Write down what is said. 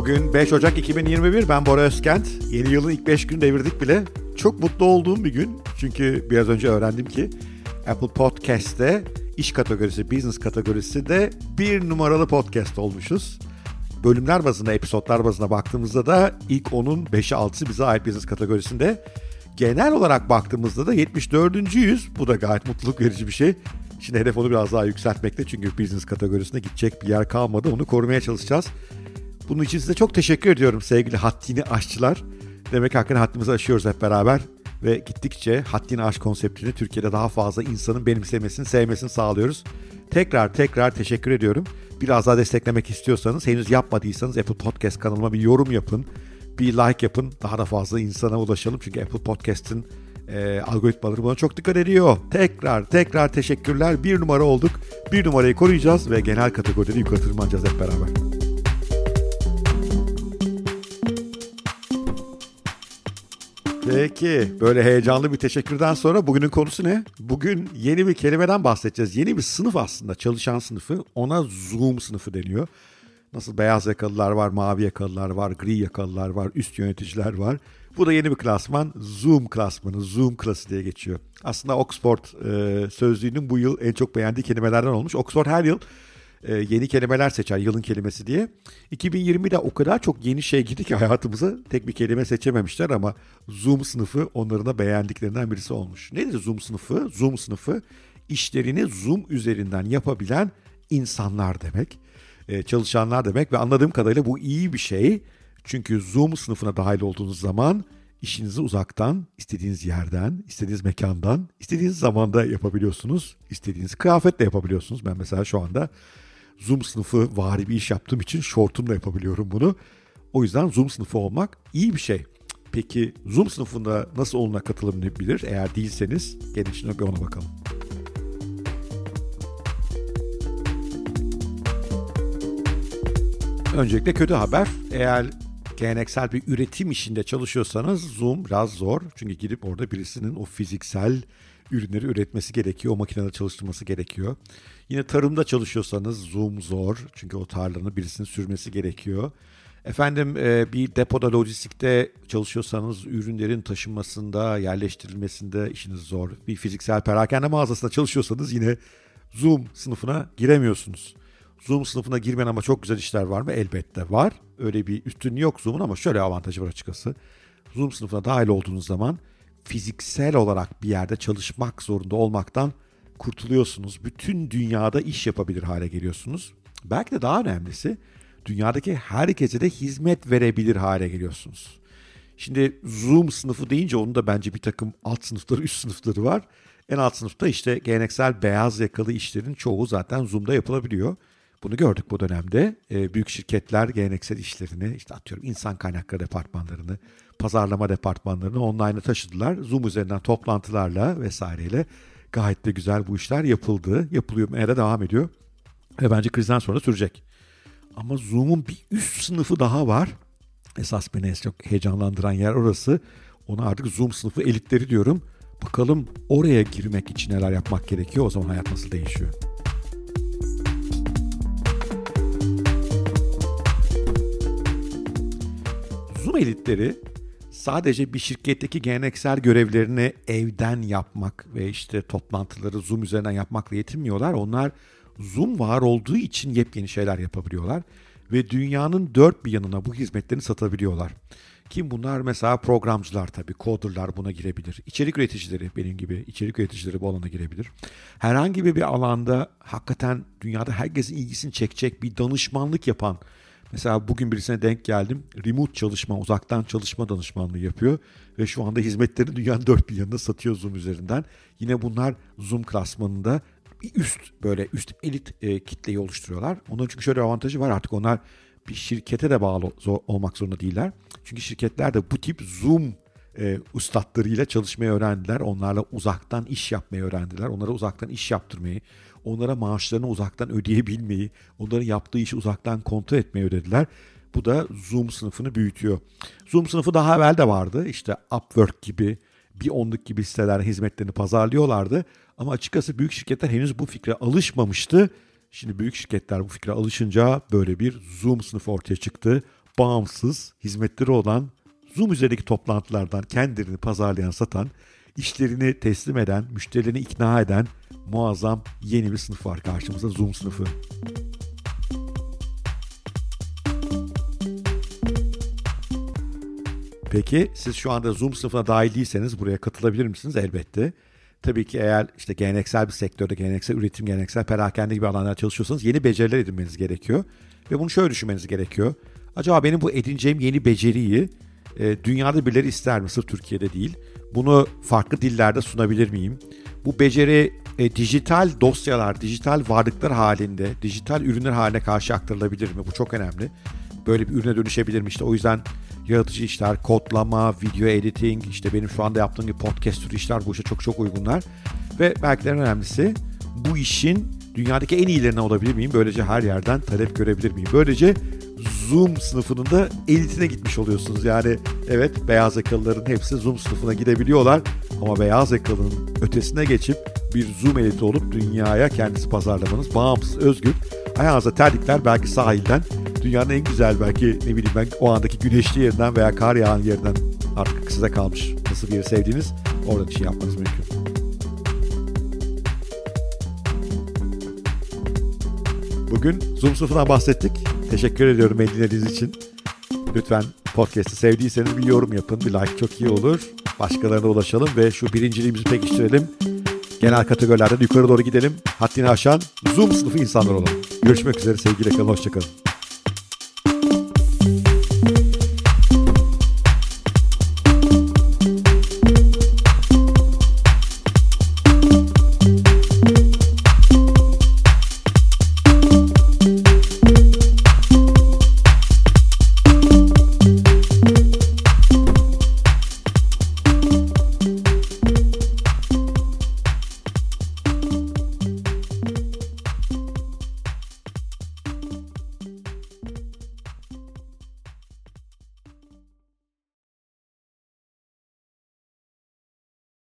Bugün 5 Ocak 2021. Ben Bora Özkent. Yeni yılın ilk 5 günü devirdik bile. Çok mutlu olduğum bir gün. Çünkü biraz önce öğrendim ki Apple Podcast'te iş kategorisi, business kategorisi de bir numaralı podcast olmuşuz. Bölümler bazında, episodlar bazında baktığımızda da ilk 10'un 5'i 6'sı bize ait business kategorisinde. Genel olarak baktığımızda da 74. yüz. Bu da gayet mutluluk verici bir şey. Şimdi hedef onu biraz daha yükseltmekte çünkü business kategorisinde gidecek bir yer kalmadı. Onu korumaya çalışacağız. Bunun için size çok teşekkür ediyorum sevgili haddini aşçılar. Demek hakikaten haddimizi aşıyoruz hep beraber ve gittikçe haddini aş konseptini Türkiye'de daha fazla insanın benimsemesini, sevmesini sağlıyoruz. Tekrar tekrar teşekkür ediyorum. Biraz daha desteklemek istiyorsanız henüz yapmadıysanız Apple Podcast kanalıma bir yorum yapın. Bir like yapın. Daha da fazla insana ulaşalım. Çünkü Apple Podcast'ın e, algoritmaları buna çok dikkat ediyor. Tekrar tekrar teşekkürler. Bir numara olduk. Bir numarayı koruyacağız ve genel kategoride yukarı tırmanacağız hep beraber. Peki böyle heyecanlı bir teşekkürden sonra bugünün konusu ne? Bugün yeni bir kelimeden bahsedeceğiz. Yeni bir sınıf aslında çalışan sınıfı. Ona Zoom sınıfı deniyor. Nasıl beyaz yakalılar var, mavi yakalılar var, gri yakalılar var, üst yöneticiler var. Bu da yeni bir klasman. Zoom klasmanı, Zoom klası diye geçiyor. Aslında Oxford e, sözlüğünün bu yıl en çok beğendiği kelimelerden olmuş. Oxford her yıl e, yeni kelimeler seçer yılın kelimesi diye. 2020'de o kadar çok yeni şey girdi ki hayatımıza tek bir kelime seçememişler ama Zoom sınıfı onların da beğendiklerinden birisi olmuş. Nedir Zoom sınıfı? Zoom sınıfı işlerini Zoom üzerinden yapabilen insanlar demek. E, çalışanlar demek ve anladığım kadarıyla bu iyi bir şey. Çünkü Zoom sınıfına dahil olduğunuz zaman işinizi uzaktan, istediğiniz yerden, istediğiniz mekandan, istediğiniz zamanda yapabiliyorsunuz. İstediğiniz kıyafetle yapabiliyorsunuz. Ben mesela şu anda Zoom sınıfı vari bir iş yaptığım için şortumla yapabiliyorum bunu. O yüzden Zoom sınıfı olmak iyi bir şey. Peki Zoom sınıfında nasıl oluna katılabilir? Eğer değilseniz gelin şimdi bir ona bakalım. Öncelikle kötü haber. Eğer geleneksel bir üretim işinde çalışıyorsanız Zoom biraz zor. Çünkü gidip orada birisinin o fiziksel ürünleri üretmesi gerekiyor. O makinede çalıştırması gerekiyor. Yine tarımda çalışıyorsanız Zoom zor. Çünkü o tarlanı birisinin sürmesi gerekiyor. Efendim e, bir depoda lojistikte çalışıyorsanız ürünlerin taşınmasında, yerleştirilmesinde işiniz zor. Bir fiziksel perakende mağazasında çalışıyorsanız yine Zoom sınıfına giremiyorsunuz. Zoom sınıfına girmeyen ama çok güzel işler var mı? Elbette var. Öyle bir üstünlüğü yok Zoom'un ama şöyle avantajı var açıkçası. Zoom sınıfına dahil olduğunuz zaman fiziksel olarak bir yerde çalışmak zorunda olmaktan kurtuluyorsunuz. Bütün dünyada iş yapabilir hale geliyorsunuz. Belki de daha önemlisi dünyadaki herkese de hizmet verebilir hale geliyorsunuz. Şimdi Zoom sınıfı deyince onun da bence bir takım alt sınıfları, üst sınıfları var. En alt sınıfta işte geleneksel beyaz yakalı işlerin çoğu zaten Zoom'da yapılabiliyor. Bunu gördük bu dönemde. E, büyük şirketler geleneksel işlerini, işte atıyorum insan kaynakları departmanlarını, pazarlama departmanlarını online'a taşıdılar. Zoom üzerinden toplantılarla vesaireyle gayet de güzel bu işler yapıldı. Yapılıyor, da devam ediyor. Ve bence krizden sonra sürecek. Ama Zoom'un bir üst sınıfı daha var. Esas beni en çok heyecanlandıran yer orası. Ona artık Zoom sınıfı elitleri diyorum. Bakalım oraya girmek için neler yapmak gerekiyor. O zaman hayat nasıl değişiyor? Zoom elitleri sadece bir şirketteki geleneksel görevlerini evden yapmak ve işte toplantıları Zoom üzerinden yapmakla yetinmiyorlar. Onlar Zoom var olduğu için yepyeni şeyler yapabiliyorlar ve dünyanın dört bir yanına bu hizmetlerini satabiliyorlar. Kim bunlar? Mesela programcılar tabii, coderlar buna girebilir. İçerik üreticileri benim gibi, içerik üreticileri bu alana girebilir. Herhangi bir alanda hakikaten dünyada herkesin ilgisini çekecek bir danışmanlık yapan Mesela bugün birisine denk geldim. Remote çalışma, uzaktan çalışma danışmanlığı yapıyor. Ve şu anda hizmetlerini dünyanın dört bir yanında satıyor Zoom üzerinden. Yine bunlar Zoom klasmanında üst böyle üst elit e, kitleyi oluşturuyorlar. Onun çünkü şöyle avantajı var artık onlar bir şirkete de bağlı zor, olmak zorunda değiller. Çünkü şirketler de bu tip Zoom e, ustalarıyla çalışmayı öğrendiler. Onlarla uzaktan iş yapmayı öğrendiler. Onlara uzaktan iş yaptırmayı, onlara maaşlarını uzaktan ödeyebilmeyi, onların yaptığı işi uzaktan kontrol etmeyi ödediler. Bu da Zoom sınıfını büyütüyor. Zoom sınıfı daha evvel de vardı. İşte Upwork gibi, bir onluk gibi siteler hizmetlerini pazarlıyorlardı. Ama açıkçası büyük şirketler henüz bu fikre alışmamıştı. Şimdi büyük şirketler bu fikre alışınca böyle bir Zoom sınıfı ortaya çıktı. bağımsız hizmetleri olan Zoom üzerindeki toplantılardan kendilerini pazarlayan, satan, işlerini teslim eden, müşterilerini ikna eden muazzam yeni bir sınıf var karşımızda Zoom sınıfı. Peki siz şu anda Zoom sınıfına dahil değilseniz buraya katılabilir misiniz? Elbette. Tabii ki eğer işte geleneksel bir sektörde, geleneksel üretim, geleneksel perakende gibi alanlarda çalışıyorsanız yeni beceriler edinmeniz gerekiyor. Ve bunu şöyle düşünmeniz gerekiyor. Acaba benim bu edineceğim yeni beceriyi e, dünyada birileri ister mi? Sırf Türkiye'de değil. Bunu farklı dillerde sunabilir miyim? Bu beceri e, dijital dosyalar, dijital varlıklar halinde, dijital ürünler haline karşı aktarılabilir mi? Bu çok önemli. Böyle bir ürüne dönüşebilir mi? İşte o yüzden yaratıcı işler, kodlama, video editing, işte benim şu anda yaptığım gibi podcast türü işler bu işe çok çok uygunlar. Ve belki de en önemlisi bu işin dünyadaki en iyilerine olabilir miyim? Böylece her yerden talep görebilir miyim? Böylece Zoom sınıfının da elitine gitmiş oluyorsunuz. Yani evet beyaz yakalıların hepsi Zoom sınıfına gidebiliyorlar ama beyaz yakalının ötesine geçip bir Zoom eliti olup dünyaya kendisi pazarlamanız bağımsız, özgür. Ayağınıza terlikler belki sahilden dünyanın en güzel belki ne bileyim ben o andaki güneşli yerinden veya kar yağan yerinden artık size kalmış. Nasıl bir yeri sevdiğiniz orada bir şey yapmanız mümkün. Bugün Zoom sınıfından bahsettik. Teşekkür ediyorum beni dinlediğiniz için. Lütfen podcast'i sevdiyseniz bir yorum yapın. Bir like çok iyi olur. Başkalarına ulaşalım ve şu birinciliğimizi pekiştirelim. Genel kategorilerde yukarı doğru gidelim. Haddini aşan Zoom sınıfı insanlar olalım. Görüşmek üzere sevgiyle kalın. Hoşçakalın.